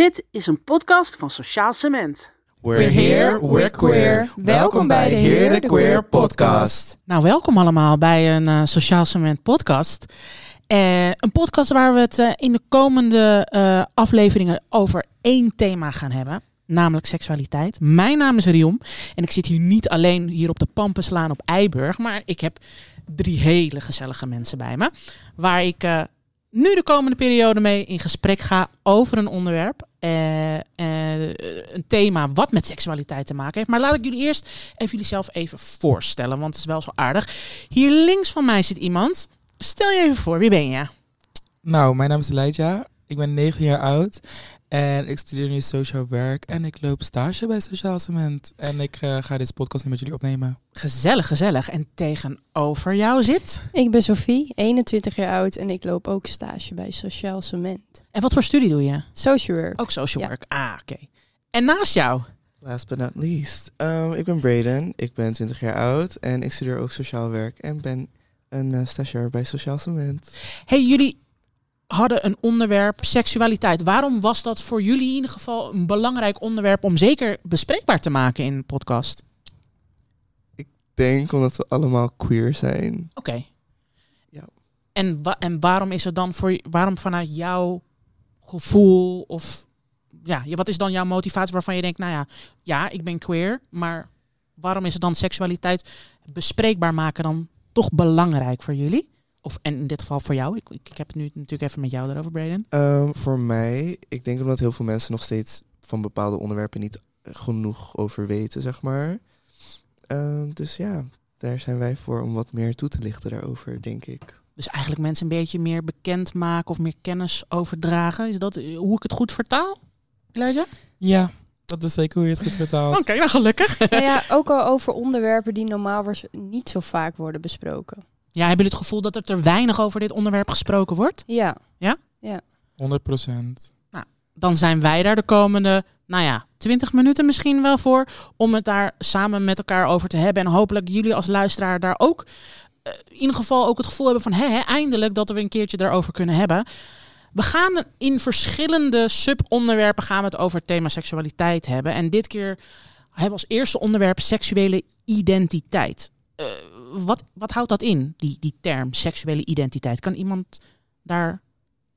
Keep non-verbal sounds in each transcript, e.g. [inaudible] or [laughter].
Dit is een podcast van Sociaal Cement. We're here, we're queer. Welkom bij de Heer de Queer podcast. Nou, welkom allemaal bij een uh, Sociaal Cement podcast. Uh, een podcast waar we het uh, in de komende afleveringen over één thema gaan hebben. Namelijk seksualiteit. Mijn naam is Rion. En ik zit hier niet alleen hier op de Pampenslaan op Eiburg. Maar ik heb drie hele gezellige mensen bij me. Waar ik nu de komende periode mee in gesprek ga over een onderwerp. Uh, een thema wat met seksualiteit te maken heeft. Maar laat ik jullie eerst even jullie zelf even voorstellen, want het is wel zo aardig. Hier links van mij zit iemand. Stel je even voor, wie ben je? Nou, mijn naam is Elijah. Ik ben 9 jaar oud en ik studeer nu sociaal werk en ik loop stage bij Sociaal Cement. En ik uh, ga deze podcast nu met jullie opnemen. Gezellig, gezellig. En tegenover jou zit? Ik ben Sophie, 21 jaar oud en ik loop ook stage bij Sociaal Cement. En wat voor studie doe je? Social work. Ook social work. Ah, oké. Okay. En naast jou? Last but not least. Um, ik ben Braden, ik ben 20 jaar oud en ik studeer ook sociaal werk en ben een uh, stagiair bij Sociaal Cement. Hey, jullie hadden een onderwerp seksualiteit. Waarom was dat voor jullie in ieder geval een belangrijk onderwerp om zeker bespreekbaar te maken in een podcast? Ik denk omdat we allemaal queer zijn. Oké. Okay. Ja. En, wa en waarom is het dan voor waarom vanuit jouw gevoel of ja, wat is dan jouw motivatie waarvan je denkt, nou ja, ja, ik ben queer, maar waarom is het dan seksualiteit bespreekbaar maken dan toch belangrijk voor jullie? Of en in dit geval voor jou? Ik, ik, ik heb het nu natuurlijk even met jou erover, Braden. Um, voor mij, ik denk omdat heel veel mensen nog steeds van bepaalde onderwerpen niet genoeg over weten, zeg maar. Um, dus ja, daar zijn wij voor om wat meer toe te lichten daarover, denk ik. Dus eigenlijk mensen een beetje meer bekend maken of meer kennis overdragen. Is dat hoe ik het goed vertaal, Elijah? Ja, dat is zeker hoe je het goed vertaalt. Oké, okay, nou gelukkig. Nou ja, ook al over onderwerpen die normaal niet zo vaak worden besproken. Ja, hebben jullie het gevoel dat er te weinig over dit onderwerp gesproken wordt? Ja. Ja? Ja. 100 procent. Nou, dan zijn wij daar de komende, nou ja, 20 minuten misschien wel voor. Om het daar samen met elkaar over te hebben. En hopelijk jullie als luisteraar daar ook uh, in ieder geval ook het gevoel hebben van... Hé, hé, eindelijk dat we een keertje daarover kunnen hebben. We gaan in verschillende subonderwerpen gaan we het over het thema seksualiteit hebben. En dit keer hebben we als eerste onderwerp seksuele identiteit. Uh, wat, wat houdt dat in, die, die term seksuele identiteit? Kan iemand daar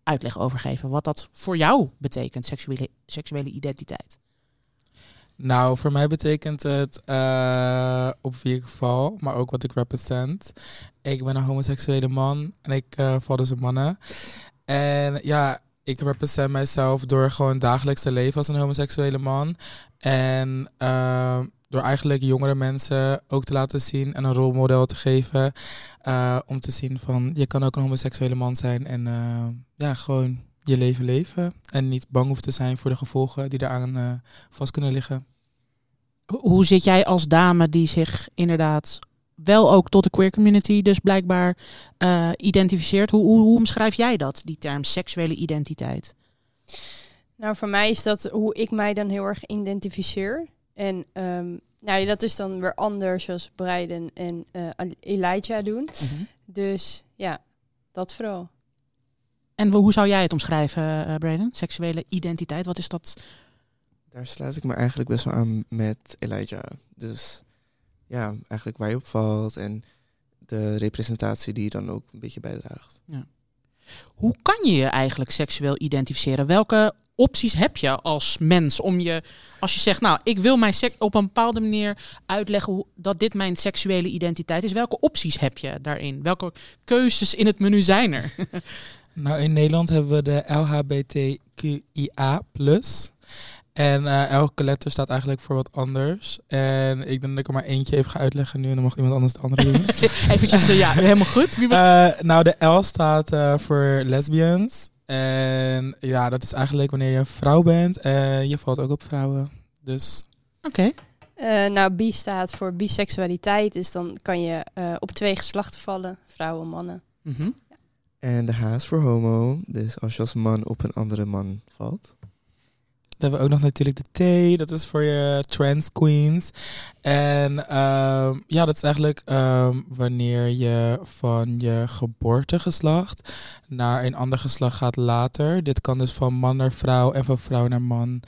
uitleg over geven wat dat voor jou betekent, seksuele, seksuele identiteit? Nou, voor mij betekent het uh, op wie ik val, maar ook wat ik represent. Ik ben een homoseksuele man en ik uh, val dus op mannen. En ja, ik represent mijzelf door gewoon dagelijks te leven als een homoseksuele man. En uh, door eigenlijk jongere mensen ook te laten zien en een rolmodel te geven. Uh, om te zien van je kan ook een homoseksuele man zijn en uh, ja, gewoon je leven leven. En niet bang hoeft te zijn voor de gevolgen die daaraan uh, vast kunnen liggen. Hoe zit jij als dame die zich inderdaad wel ook tot de queer community dus blijkbaar identificeert? Hoe, hoe, hoe omschrijf jij dat, die term seksuele identiteit? Nou, voor mij is dat hoe ik mij dan heel erg identificeer. En um, nou, dat is dan weer anders zoals Breiden en uh, Elijah doen. Mm -hmm. Dus ja, dat vooral. En hoe zou jij het omschrijven, uh, Braden? Seksuele identiteit, wat is dat? Daar sluit ik me eigenlijk best wel aan met Elijah. Dus ja, eigenlijk waar je op valt en de representatie die je dan ook een beetje bijdraagt. Ja. Hoe kan je je eigenlijk seksueel identificeren? Welke opties heb je als mens om je, als je zegt, nou, ik wil mij op een bepaalde manier uitleggen hoe, dat dit mijn seksuele identiteit is. Welke opties heb je daarin? Welke keuzes in het menu zijn er? [laughs] nou, in Nederland hebben we de LHBTQIA+. En uh, elke letter staat eigenlijk voor wat anders. En ik denk dat ik er maar eentje even ga uitleggen nu. En dan mag iemand anders de andere doen. [laughs] Eventjes, uh, ja, helemaal goed. Uh, nou, de L staat voor lesbians. En ja, dat is eigenlijk wanneer je een vrouw bent en je valt ook op vrouwen. Dus. Oké. Okay. nou, bi staat voor biseksualiteit. Dus dan kan je op twee geslachten vallen. Vrouwen, mannen. Mm -hmm. ja. En de H is voor homo. Dus als je als man op een andere man valt. Hebben we ook nog natuurlijk de T. Dat is voor je trans queens. En ehm, ja, dat is eigenlijk ehm, wanneer je van je geboortegeslacht naar een ander geslacht gaat later. Dit kan dus van man naar vrouw en van vrouw naar man.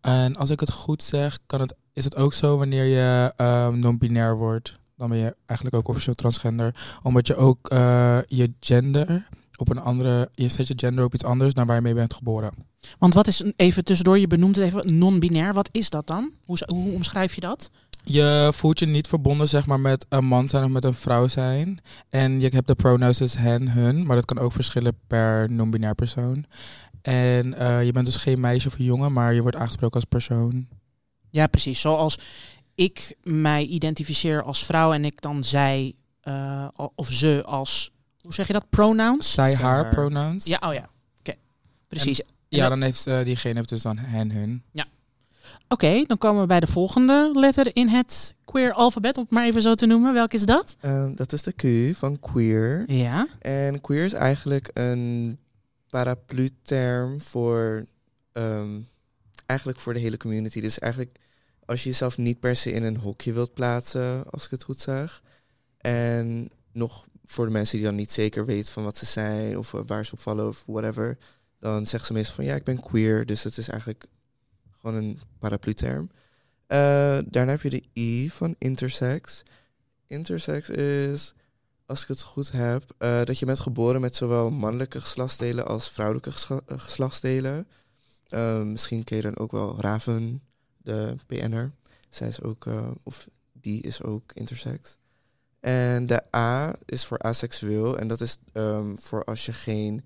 En als ik het goed zeg, kan het, is het ook zo wanneer je ehm, non-binair wordt. Dan ben je eigenlijk ook officieel transgender. Omdat je ook eh, je gender op een andere, je zet je gender op iets anders dan waar je mee bent geboren. Want wat is, even tussendoor, je benoemt het even, non-binair. Wat is dat dan? Hoe, hoe omschrijf je dat? Je voelt je niet verbonden zeg maar, met een man zijn of met een vrouw zijn. En je hebt de pronouns dus hen, hun. Maar dat kan ook verschillen per non-binair persoon. En eh, je bent dus geen meisje of een jongen, maar je wordt aangesproken als persoon. Ja, precies. Zoals ik mij identificeer als vrouw en ik dan zij uh, of ze als, hoe zeg je dat, pronouns? Zij, haar, pronouns. Ja, oh ja. Oké, precies. En, ja, dan heeft uh, diegene heeft dus dan hen, hun. Ja. Oké, okay, dan komen we bij de volgende letter in het queer alfabet, om het maar even zo te noemen. Welke is dat? Um, dat is de Q van queer. Ja. En queer is eigenlijk een paraplu-term voor um, eigenlijk voor de hele community. Dus eigenlijk als je jezelf niet per se in een hokje wilt plaatsen, als ik het goed zeg. En nog voor de mensen die dan niet zeker weten van wat ze zijn of waar ze op vallen of whatever, dan zeggen ze meestal van ja, ik ben queer. Dus het is eigenlijk gewoon een paraplu-term. Uh, daarna heb je de I van intersex. Intersex is, als ik het goed heb, uh, dat je bent geboren met zowel mannelijke geslachtsdelen als vrouwelijke geslachtsdelen. Misschien ken je dan ook wel Raven, de PN'er. Zij is ook, of die is ook intersex. En de A is voor aseksueel. En dat is um, voor als je geen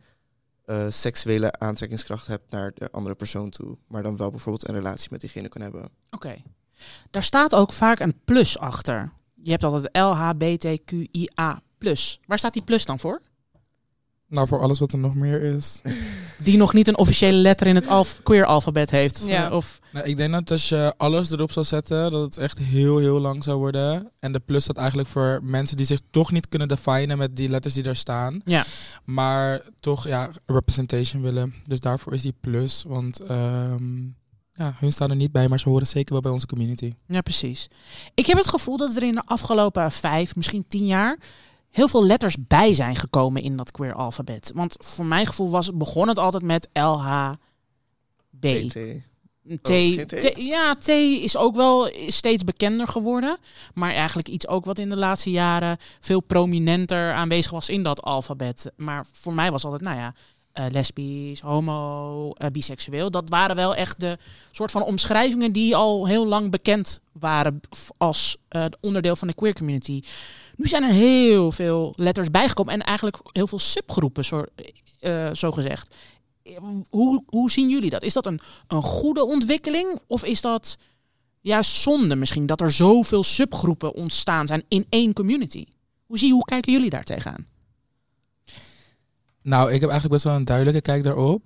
uh, seksuele aantrekkingskracht hebt naar de andere persoon toe. Maar dan wel bijvoorbeeld een relatie met diegene kan hebben. Oké. Daar staat ook vaak een plus achter. Je hebt altijd LHBTQIA. Waar staat die plus dan voor? Nou, voor alles wat er nog meer is. [laughs] Die nog niet een officiële letter in het alf queer alfabet heeft. Ja. Uh, of... Nou, ik denk dat als je alles erop zou zetten, dat het echt heel, heel lang zou worden. En de plus staat eigenlijk voor mensen die zich toch niet kunnen definen met die letters die daar staan. Ja. Maar toch, ja, representation willen. Dus daarvoor is die plus. Want um, ja, hun staan er niet bij, maar ze horen zeker wel bij onze community. Ja, precies. Ik heb het gevoel dat er in de afgelopen vijf, misschien tien jaar heel veel letters bij zijn gekomen in dat queer alfabet. Want voor mijn gevoel was, begon het altijd met L, H, B. BT. T, oh, T, ja, T is ook wel steeds bekender geworden. Maar eigenlijk iets ook wat in de laatste jaren veel prominenter aanwezig was in dat alfabet. Maar voor mij was altijd, nou ja, uh, lesbisch, homo, uh, biseksueel. Dat waren wel echt de soort van omschrijvingen die al heel lang bekend waren als uh, onderdeel van de queer community. Nu zijn er heel veel letters bijgekomen en eigenlijk heel veel subgroepen, zo, zo gezegd. Hoe, hoe zien jullie dat? Is dat een, een goede ontwikkeling of is dat juist zonde misschien dat er zoveel subgroepen ontstaan zijn in één community? Hoe, zie, hoe kijken jullie daar tegenaan? Nou, ik heb eigenlijk best wel een duidelijke kijk daarop.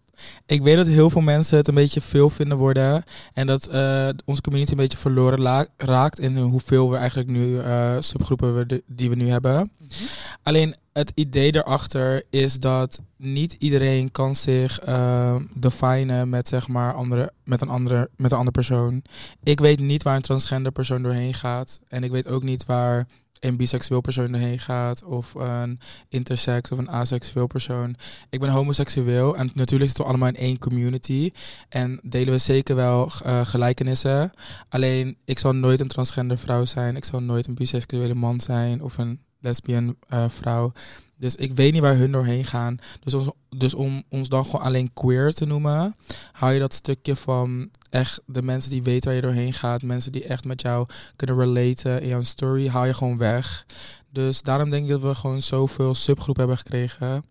Ik weet dat heel veel mensen het een beetje veel vinden worden. En dat uh, onze community een beetje verloren raakt in hoeveel we eigenlijk nu uh, subgroepen we die we nu hebben. Mm -hmm. Alleen het idee erachter is dat niet iedereen kan zich uh, definen met, zeg maar, andere, met, een andere, met een andere persoon. Ik weet niet waar een transgender persoon doorheen gaat. En ik weet ook niet waar een biseksueel persoon doorheen gaat, of een intersex of een aseksueel persoon. Ik ben homoseksueel en natuurlijk zitten we allemaal in één community en delen we zeker wel uh, gelijkenissen. Alleen ik zal nooit een transgender vrouw zijn, ik zal nooit een biseksuele man zijn of een lesbian uh, vrouw. Dus ik weet niet waar hun doorheen gaan. Dus, dus om ons dan gewoon alleen queer te noemen, hou je dat stukje van echt de mensen die weten waar je doorheen gaat, mensen die echt met jou kunnen relaten in jouw story, haal je gewoon weg. Dus daarom denk ik dat we gewoon zoveel subgroepen hebben gekregen.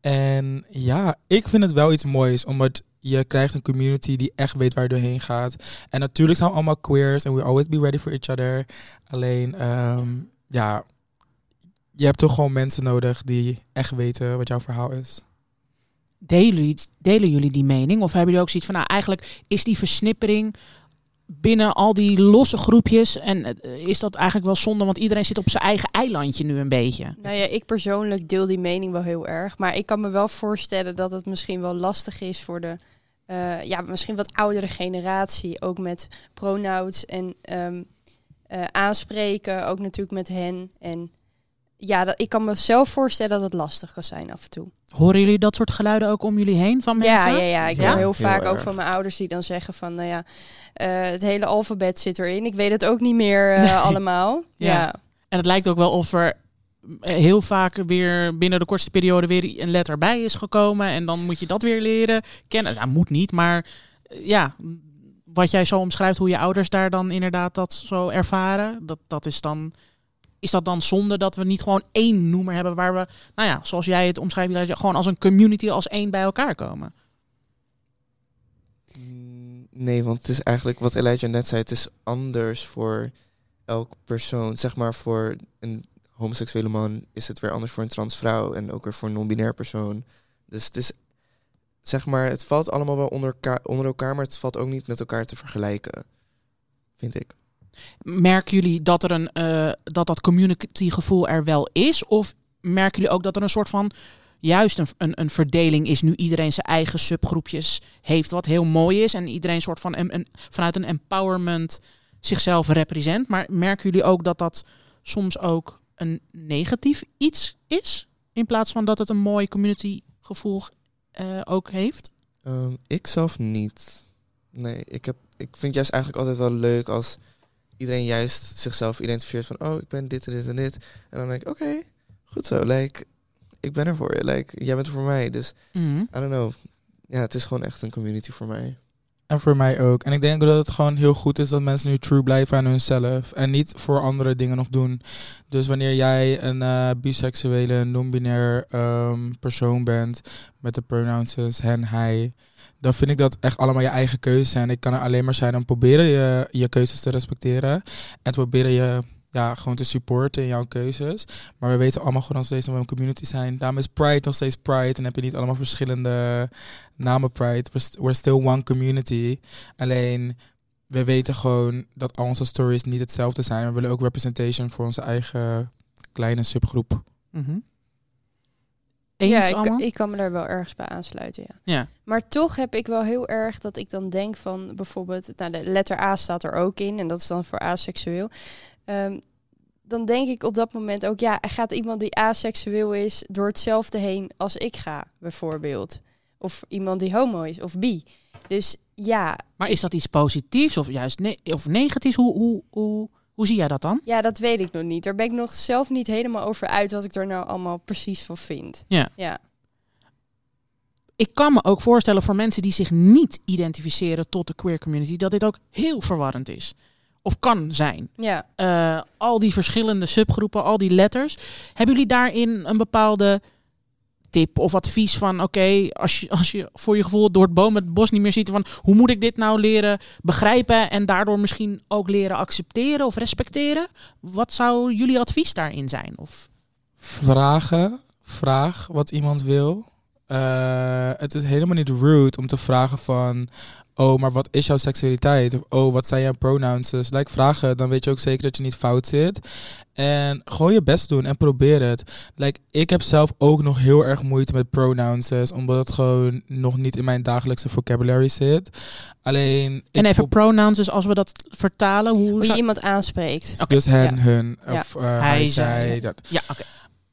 En ja, ik vind het wel iets moois, omdat je krijgt een community die echt weet waar je doorheen gaat. En natuurlijk zijn we allemaal queers en we always be ready for each other. Alleen, um, ja, je hebt toch gewoon mensen nodig die echt weten wat jouw verhaal is. Delen jullie, jullie die mening? Of hebben jullie ook zoiets van, nou eigenlijk is die versnippering binnen al die losse groepjes en is dat eigenlijk wel zonde, want iedereen zit op zijn eigen eilandje nu een beetje. Nou ja, ik persoonlijk deel die mening wel heel erg, maar ik kan me wel voorstellen dat het misschien wel lastig is voor de eh, ja, misschien wat oudere generatie, ook met pronouns en ehm, eh, aanspreken, ook natuurlijk met hen. En ja, ik kan me zelf voorstellen dat het lastig kan zijn af en toe. Horen jullie dat soort geluiden ook om jullie heen van mensen? Ja, ja, ja. Ik Ja? hoor heel Heel vaak ook van mijn ouders die dan zeggen van, nou ja, eh, het hele alfabet zit erin. Ik weet het ook niet meer eh, Nee. allemaal. Ja. Ja. En het lijkt ook wel of er eh, heel vaak weer binnen de kortste periode weer een letter bij is gekomen. En dan moet je dat weer leren kennen. Nou, moet niet, maar ja, wat jij zo omschrijft, hoe je ouders daar dan inderdaad dat zo ervaren. Dat, dat is dan. Is dat dan zonde dat we niet gewoon één noemer hebben waar we, nou ja, zoals jij het omschrijft, gewoon als een community, als één bij elkaar komen? Mm, Nee, want het is eigenlijk wat Elijah net zei. Het is anders voor elk persoon. Zeg maar voor een homoseksuele man is het weer anders voor een transvrouw. En ook weer voor een non-binair persoon. Dus het is, zeg maar, het valt allemaal wel onder onder elkaar. Maar het valt ook niet met elkaar te vergelijken. Vind ik. Merken jullie dat er een eh, dat dat community gevoel er wel is? Of merken jullie ook dat er een soort van juist een, een, een verdeling is nu iedereen zijn eigen subgroepjes heeft, wat heel mooi is en iedereen soort van een, een, vanuit een empowerment zichzelf represent. Maar merken jullie ook dat dat soms ook een negatief iets is in plaats van dat het een mooi community gevoel eh, ook heeft? Ehm, ik zelf niet. Nee, ik, heb, ik vind juist eigenlijk altijd wel leuk als iedereen juist zichzelf identificeert van... oh, ik ben dit en dit en dit. En dan denk ik, oké, goed zo. Like, ik ben er voor je. Like, jij bent er voor mij. Dus, Mhm. I don't know. Ja, het is gewoon echt een community voor mij. En voor mij ook. En ik denk dat het gewoon heel goed is dat mensen nu true blijven aan hunzelf. En niet voor andere dingen nog doen. Dus wanneer jij een eh, biseksuele, non-binair ehm, persoon bent. Met de pronouns hen, hij. Dan vind ik dat echt allemaal je eigen keuze zijn. Ik kan er alleen maar zijn om proberen je, je keuzes te respecteren. En te proberen je ja, gewoon te supporten in jouw keuzes. Maar we weten allemaal gewoon nog steeds dat we een community zijn. Daarom is Pride nog steeds Pride. En heb je niet allemaal verschillende namen Pride. We're, st- we're still one community. Alleen, we weten gewoon dat al onze stories niet hetzelfde zijn. We willen ook representation voor onze eigen kleine subgroep. Mhm. Eens ja, ik, allemaal? ik kan me daar wel ergens bij aansluiten, ja. Ja. Maar toch heb ik wel heel erg dat ik dan denk van bijvoorbeeld, nou, de letter A staat er ook in en dat is dan voor aseksueel. Ehm, dan denk ik op dat moment ook, ja, gaat iemand die aseksueel is door hetzelfde heen als ik ga, bijvoorbeeld. Of iemand die homo is of bi. Dus ja, Maar is dat iets positiefs of juist ne of negatiefs? Hoe, hoe, hoe, hoe zie jij dat dan? ja, dat weet ik nog niet. Daar ben ik nog zelf niet helemaal over uit wat ik er nou allemaal precies van vind. Ja. Ja, Ik kan me ook voorstellen voor mensen die zich niet identificeren tot de queer community, dat dit ook heel verwarrend is. Of kan zijn. ja. Eh, al die verschillende subgroepen, al die letters. Hebben jullie daarin een bepaalde tip of advies van... oké, als, je, als je voor je gevoel door het boom het bos niet meer ziet... van hoe moet ik dit nou leren begrijpen... en daardoor misschien ook leren accepteren of respecteren? Wat zou jullie advies daarin zijn? Of... Vragen. Vraag wat iemand wil. Eh, het is helemaal niet rude om te vragen van... Oh, maar wat is jouw seksualiteit? Of oh, wat zijn jouw pronouns? Dus like, vragen, dan weet je ook zeker dat je niet fout zit. En gewoon je best doen en probeer het. Like, ik heb zelf ook nog heel erg moeite met pronouns. Omdat het gewoon nog niet in mijn dagelijkse vocabulary zit. Alleen... En even pro- pronouns, dus als we dat vertalen... Hoe Hoe je zou... iemand aanspreekt. Dus hen, Ja. hun, Ja. of eh, Hij, hij, zij, ja. Dat. Ja, oké.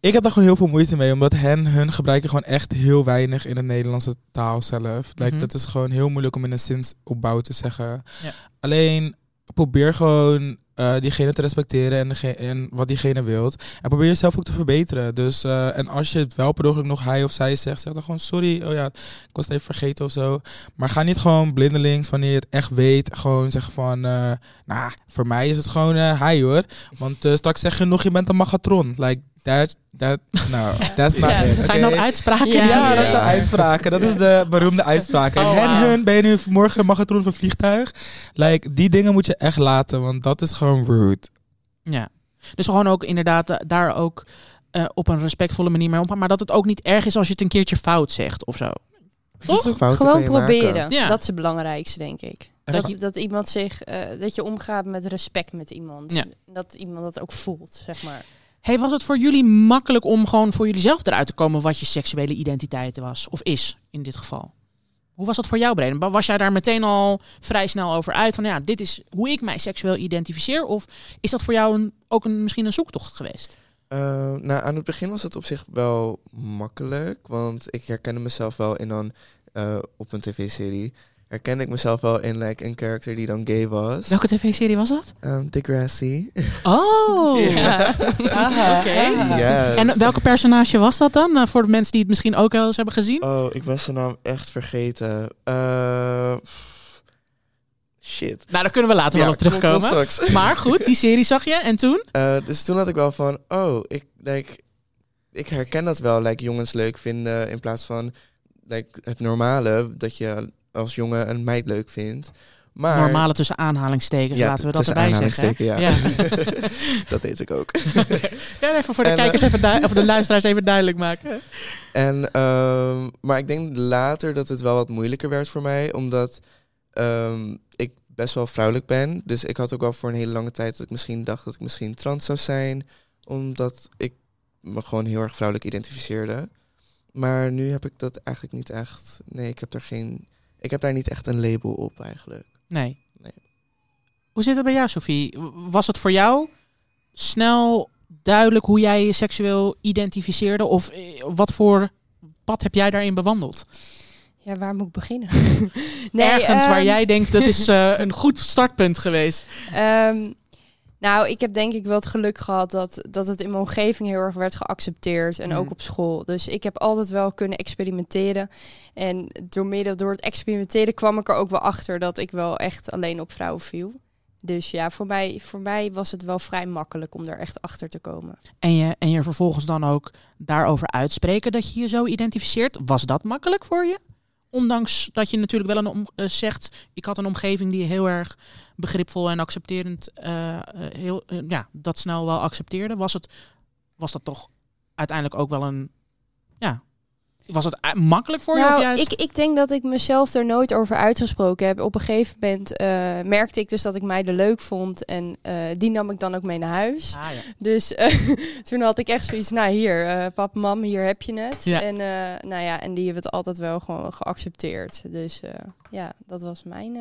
Ik heb daar gewoon heel veel moeite mee, omdat hen, hun gebruiken gewoon echt heel weinig in de Nederlandse taal zelf. Like, Mhm. Dat is gewoon heel moeilijk om in een zinsopbouw te zeggen. Ja. Alleen probeer gewoon eh, diegene te respecteren en, en wat diegene wilt. En probeer jezelf ook te verbeteren. Dus, eh, en als je het wel per ongeluk nog hij of zij zegt, zeg dan gewoon sorry. Oh ja, ik was het even vergeten of zo. Maar ga niet gewoon blindelings, wanneer je het echt weet, gewoon zeggen van... eh nou, voor mij is het gewoon hij hoor. Want straks zeg je nog, je bent een magatron. Like, that, that, no, [laughs] that's not it. Zijn dat uitspraken? Ja, Ja, dat zijn uitspraken. Dat is de beroemde uitspraak. Oh, hun, ben je nu morgen een magatron van vliegtuig? Like, die dingen moet je echt laten, want dat is gewoon rude. Ja. Dus gewoon ook inderdaad eh, daar ook eh, op een respectvolle manier mee omgaan. Maar dat het ook niet erg is als je het een keertje fout zegt of zo. Toch? Gewoon proberen. Ja. Dat is het belangrijkste, denk ik. Echt? Dat, je- dat iemand zich, eh, dat je omgaat met respect met iemand. Ja. Dat iemand dat ook voelt, zeg maar. Hey, was het voor jullie makkelijk om gewoon voor jullie zelf eruit te komen wat je seksuele identiteit was? Of is in dit geval? Hoe was dat voor jou, Breden? Was jij daar meteen al vrij snel over uit? Van ja, dit is hoe ik mij seksueel identificeer? Of is dat voor jou ook een, misschien een zoektocht geweest? Uh, nou, aan het begin was het op zich wel makkelijk. Want ik herkende mezelf wel in dan uh, op een tv-serie. Herkende ik mezelf wel in like, een karakter die dan gay was. Welke tv-serie was dat? Um, Degrassi. Oh! [laughs] Ja. Oké. Yes. En welke personage was dat dan? Uh, voor de mensen die het misschien ook wel eens hebben gezien? Oh, ik ben zijn naam echt vergeten. Uh, shit. Nou, daar kunnen we later Ja, wel op terugkomen. [laughs] Maar goed, die serie zag je. En toen? Eh, dus toen had ik wel van, oh, ik, like, ik herken dat wel, like, jongens leuk vinden in plaats van like, het normale, dat je als jongen een meid leuk vindt. Maar, Normale tussen aanhalingstekens, Ja, laten we dat erbij zeggen. ja. [laughs] dat deed ik ook. [laughs] Ja, even voor de En, eh, kijkers even of de luisteraars even duidelijk maken. En, ehm, maar ik denk later dat het wel wat moeilijker werd voor mij, omdat ehm, ik best wel vrouwelijk ben. Dus ik had ook wel voor een hele lange tijd dat ik misschien dacht dat ik misschien trans zou zijn, omdat ik me gewoon heel erg vrouwelijk identificeerde. Maar nu heb ik dat eigenlijk niet echt. Nee, ik heb daar geen. Ik heb daar niet echt een label op eigenlijk. Nee. Nee. Hoe zit het bij jou, Sophie? Was het voor jou snel duidelijk hoe jij je seksueel identificeerde? Of eh, wat voor pad heb jij daarin bewandeld? Ja, waar moet ik beginnen? [laughs] Ergens waar ehm, jij denkt dat is [laughs] eh, een goed startpunt geweest. Ehm, nou, ik heb denk ik wel het geluk gehad dat, dat het in mijn omgeving heel erg werd geaccepteerd. En Mm. ook op school. Dus ik heb altijd wel kunnen experimenteren. En door middel door het experimenteren kwam ik er ook wel achter dat ik wel echt alleen op vrouwen viel. Dus ja, voor mij, voor mij was het wel vrij makkelijk om daar echt achter te komen. En je, en je vervolgens dan ook daarover uitspreken dat je je zo identificeert. Was dat makkelijk voor je? Ondanks dat je natuurlijk wel een om, eh, zegt, ik had een omgeving die heel erg begripvol en accepterend, eh, eh, heel, ja, dat snel wel accepteerde. Was, het, was dat toch uiteindelijk ook wel een, ja, was het makkelijk voor je? Of Nou, juist? ik, ik denk dat ik mezelf er nooit over uitgesproken heb. Op een gegeven moment eh, merkte ik dus dat ik meiden leuk vond. En eh, die nam ik dan ook mee naar huis. Ah, ja. Dus eh, [laughs] toen had ik echt zoiets, nou hier, pap, mam, hier heb je het. Ja. En, nou ja, en die hebben het altijd wel gewoon geaccepteerd. Dus ja, dat was mijn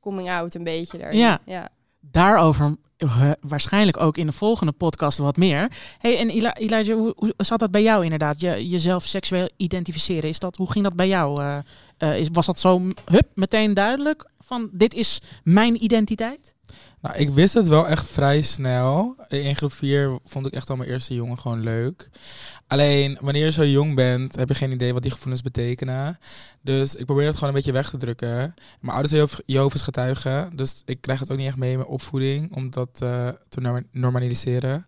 coming out een beetje daarin. Ja. ja. Daarover eh, waarschijnlijk ook in de volgende podcast wat meer. Hey, en Eli- Elijah, hoe, hoe zat dat bij jou inderdaad? Je, jezelf seksueel identificeren. Is dat, hoe ging dat bij jou? Eh, eh, is, was dat zo hup, meteen duidelijk? Van dit is mijn identiteit? Nou, ik wist het wel echt vrij snel. In groep 4 vond ik echt al mijn eerste jongen gewoon leuk. Alleen, wanneer je zo jong bent, heb je geen idee wat die gevoelens betekenen. Dus ik probeer het gewoon een beetje weg te drukken. Mijn ouders zijn Jehovah's getuigen. Dus ik krijg het ook niet echt mee in mijn opvoeding. Om dat eh, te norma- normaliseren.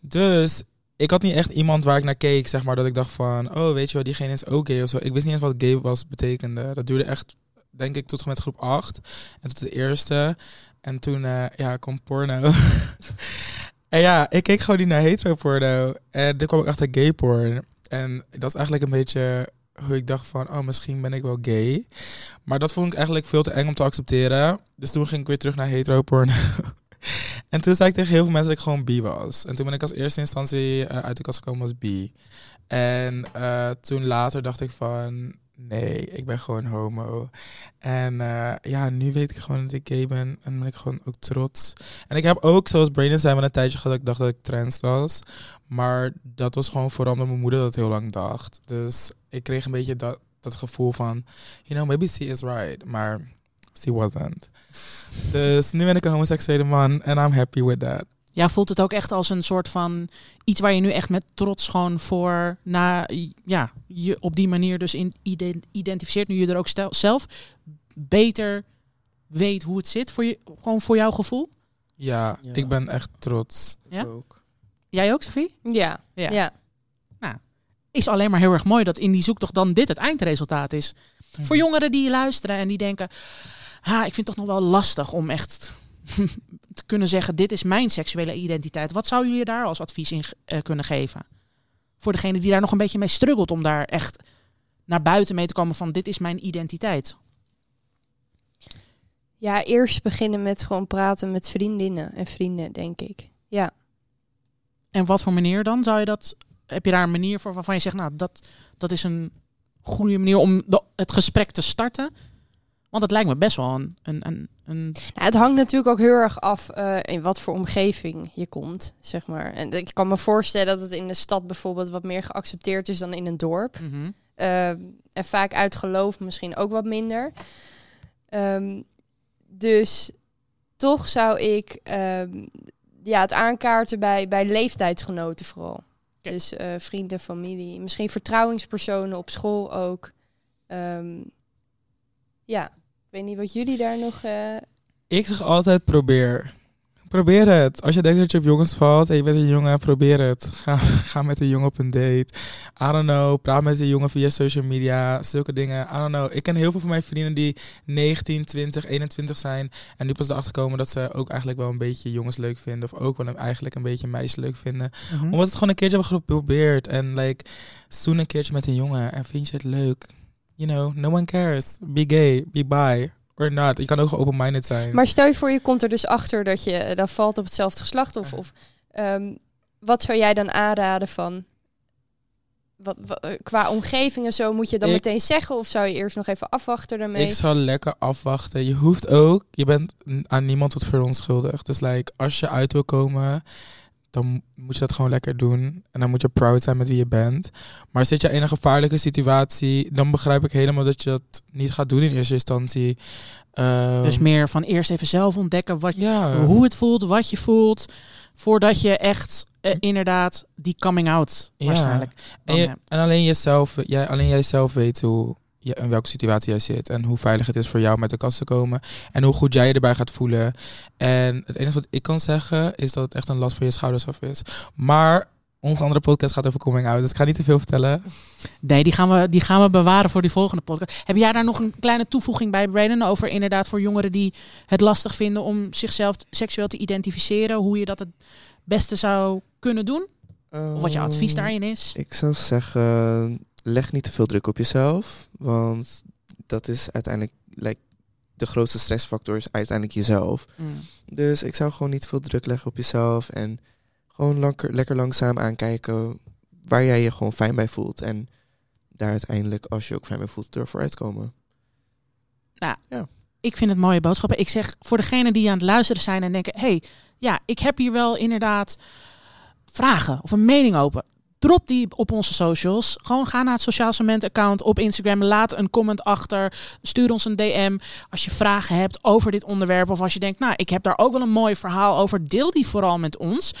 Dus ik had niet echt iemand waar ik naar keek, zeg maar. Dat ik dacht van, oh, weet je wel, diegene is ook gay of zo. Ik wist niet eens wat gay was betekende. Dat duurde echt, denk ik, tot met groep 8. En tot de eerste. En toen eh, ja, kwam porno. [laughs] en ja, ik keek gewoon niet naar hetero porno. En toen kwam ik achter gay porn. En dat is eigenlijk een beetje hoe ik dacht van, oh, misschien ben ik wel gay. Maar dat vond ik eigenlijk veel te eng om te accepteren. Dus toen ging ik weer terug naar hetero porno. [laughs] en toen zei ik tegen heel veel mensen dat ik gewoon bi was. En toen ben ik als eerste instantie eh, uit de kast gekomen als bi. En eh, toen later dacht ik van, nee, ik ben gewoon homo. En eh, ja, nu weet ik gewoon dat ik gay ben en ben ik gewoon ook trots. En ik heb ook, zoals Brandon zei, wel een tijdje gehad dat ik dacht dat ik trans was. Maar dat was gewoon vooral omdat mijn moeder dat heel lang dacht. Dus ik kreeg een beetje dat, dat gevoel van, you know, maybe she is right. Maar she wasn't. Dus nu ben ik een homoseksuele man en I'm happy with that. Ja, voelt het ook echt als een soort van iets waar je nu echt met trots gewoon voor na, ja, je op die manier dus in ident- identificeert. Nu je er ook stel, zelf beter weet hoe het zit voor je, gewoon voor jouw gevoel. Ja, Ja. ik ben echt trots. Ja? Ook. Jij ook, Sophie? Ja. Ja. ja. Is alleen maar heel erg mooi dat in die zoektocht dan dit het eindresultaat is. Voor jongeren die luisteren en die denken, ha, ik vind het toch nog wel lastig om echt [laughs] te kunnen zeggen, dit is mijn seksuele identiteit. Wat zou jullie daar als advies in eh, kunnen geven? Voor degene die daar nog een beetje mee struggelt om daar echt naar buiten mee te komen van, dit is mijn identiteit. Ja, eerst beginnen met gewoon praten met vriendinnen en vrienden, denk ik. Ja. En wat voor manier dan? Zou je dat, heb je daar een manier voor waarvan je zegt, nou, dat, dat is een goede manier om de- het gesprek te starten? Want het lijkt me best wel een... een, een, een Nou, het hangt natuurlijk ook heel erg af eh, in wat voor omgeving je komt, zeg maar. En ik kan me voorstellen dat het in de stad bijvoorbeeld wat meer geaccepteerd is dan in een dorp. Mhm. Ehm, en vaak uit geloof misschien ook wat minder. Ehm, dus toch zou ik ehm, ja, het aankaarten bij, bij leeftijdsgenoten vooral. Dus eh, vrienden, familie, misschien vertrouwingspersonen op school ook. Ja, weet niet wat jullie daar nog... eh, Ik zeg altijd probeer. Probeer het. Als je denkt dat je op jongens valt en je bent een jongen, probeer het. Ga, [laughs] ga met een jongen op een date. I don't know. Praat met een jongen via social media. Zulke dingen. I don't know. Ik ken heel veel van mijn vrienden die 19, 20, 21 zijn. En nu pas erachter komen dat ze ook eigenlijk wel een beetje jongens leuk vinden. Of ook wel een, eigenlijk een beetje meisjes leuk vinden. Mhm. Omdat ze het gewoon een keertje hebben geprobeerd. En like, zoen een keertje met een jongen. En vind je het leuk. You know, no one cares. Be gay, be bi. Or not. Je kan ook open-minded zijn. Maar stel je voor, je komt er dus achter dat je eh, dan valt op hetzelfde geslacht. Of, of ehm, wat zou jij dan aanraden van wat, wa- eh, qua omgeving en zo? Moet je dan Ik- meteen zeggen of zou je eerst nog even afwachten daarmee? Ik zal lekker afwachten. Je hoeft ook, je bent aan niemand wat verontschuldigd. Dus like, als je uit wil komen, dan moet je dat gewoon lekker doen. En dan moet je proud zijn met wie je bent. Maar zit je in een gevaarlijke situatie, dan begrijp ik helemaal dat je dat niet gaat doen in eerste instantie. Ehm, Dus meer van eerst even zelf ontdekken wat, ja. hoe het voelt, wat je voelt. Voordat je echt eh, inderdaad die coming out Ja. waarschijnlijk. Je- en alleen, jezelf, jij, alleen jijzelf weet hoe, je, in welke situatie jij zit. En hoe veilig het is voor jou met de kast te komen. En hoe goed jij je erbij gaat voelen. En het enige wat ik kan zeggen is dat het echt een last van je schouders af is. Maar onze andere podcast gaat over coming out. Dus ik ga niet te veel vertellen. Nee, die gaan, we, die gaan we bewaren voor die volgende podcast. Heb jij daar nog een kleine toevoeging bij, Braden? Over inderdaad voor jongeren die het lastig vinden om zichzelf seksueel te identificeren. Hoe je dat het beste zou kunnen doen? Of wat je advies Ehm, daarin is? Ik zou zeggen, leg niet te veel druk op jezelf. Want dat is uiteindelijk, like, de grootste stressfactor is uiteindelijk jezelf. Mm. Dus ik zou gewoon niet veel druk leggen op jezelf. En gewoon lekker, lekker langzaam aankijken waar jij je gewoon fijn bij voelt. En daar uiteindelijk, als je ook fijn bij voelt, door vooruitkomen. Ik vind het mooie boodschappen. Ik zeg voor degenen die aan het luisteren zijn en denken: hey, ja, ik heb hier wel inderdaad vragen of een mening open. Drop die op onze socials. Gewoon ga naar het Sociaal Cement account op Instagram. Laat een comment achter. Stuur ons een DM. Als je vragen hebt over dit onderwerp. Of als je denkt, nou, ik heb daar ook wel een mooi verhaal over. Deel die vooral met ons.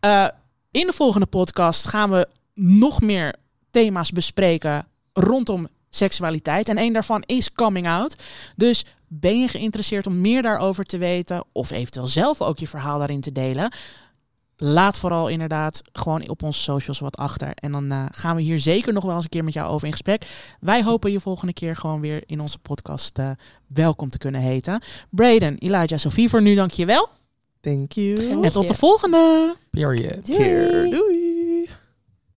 Eh, in de volgende podcast gaan we nog meer thema's bespreken rondom seksualiteit. En een daarvan is coming out. Dus ben je geïnteresseerd om meer daarover te weten, of eventueel zelf ook je verhaal daarin te delen? Laat vooral inderdaad gewoon op onze socials wat achter. En dan eh, gaan we hier zeker nog wel eens een keer met jou over in gesprek. Wij hopen je volgende keer gewoon weer in onze podcast eh, welkom te kunnen heten. Braden, Elijah, Sophie, voor nu dank je wel. Thank you. En tot de volgende! Period. Doei. Keer. Doei.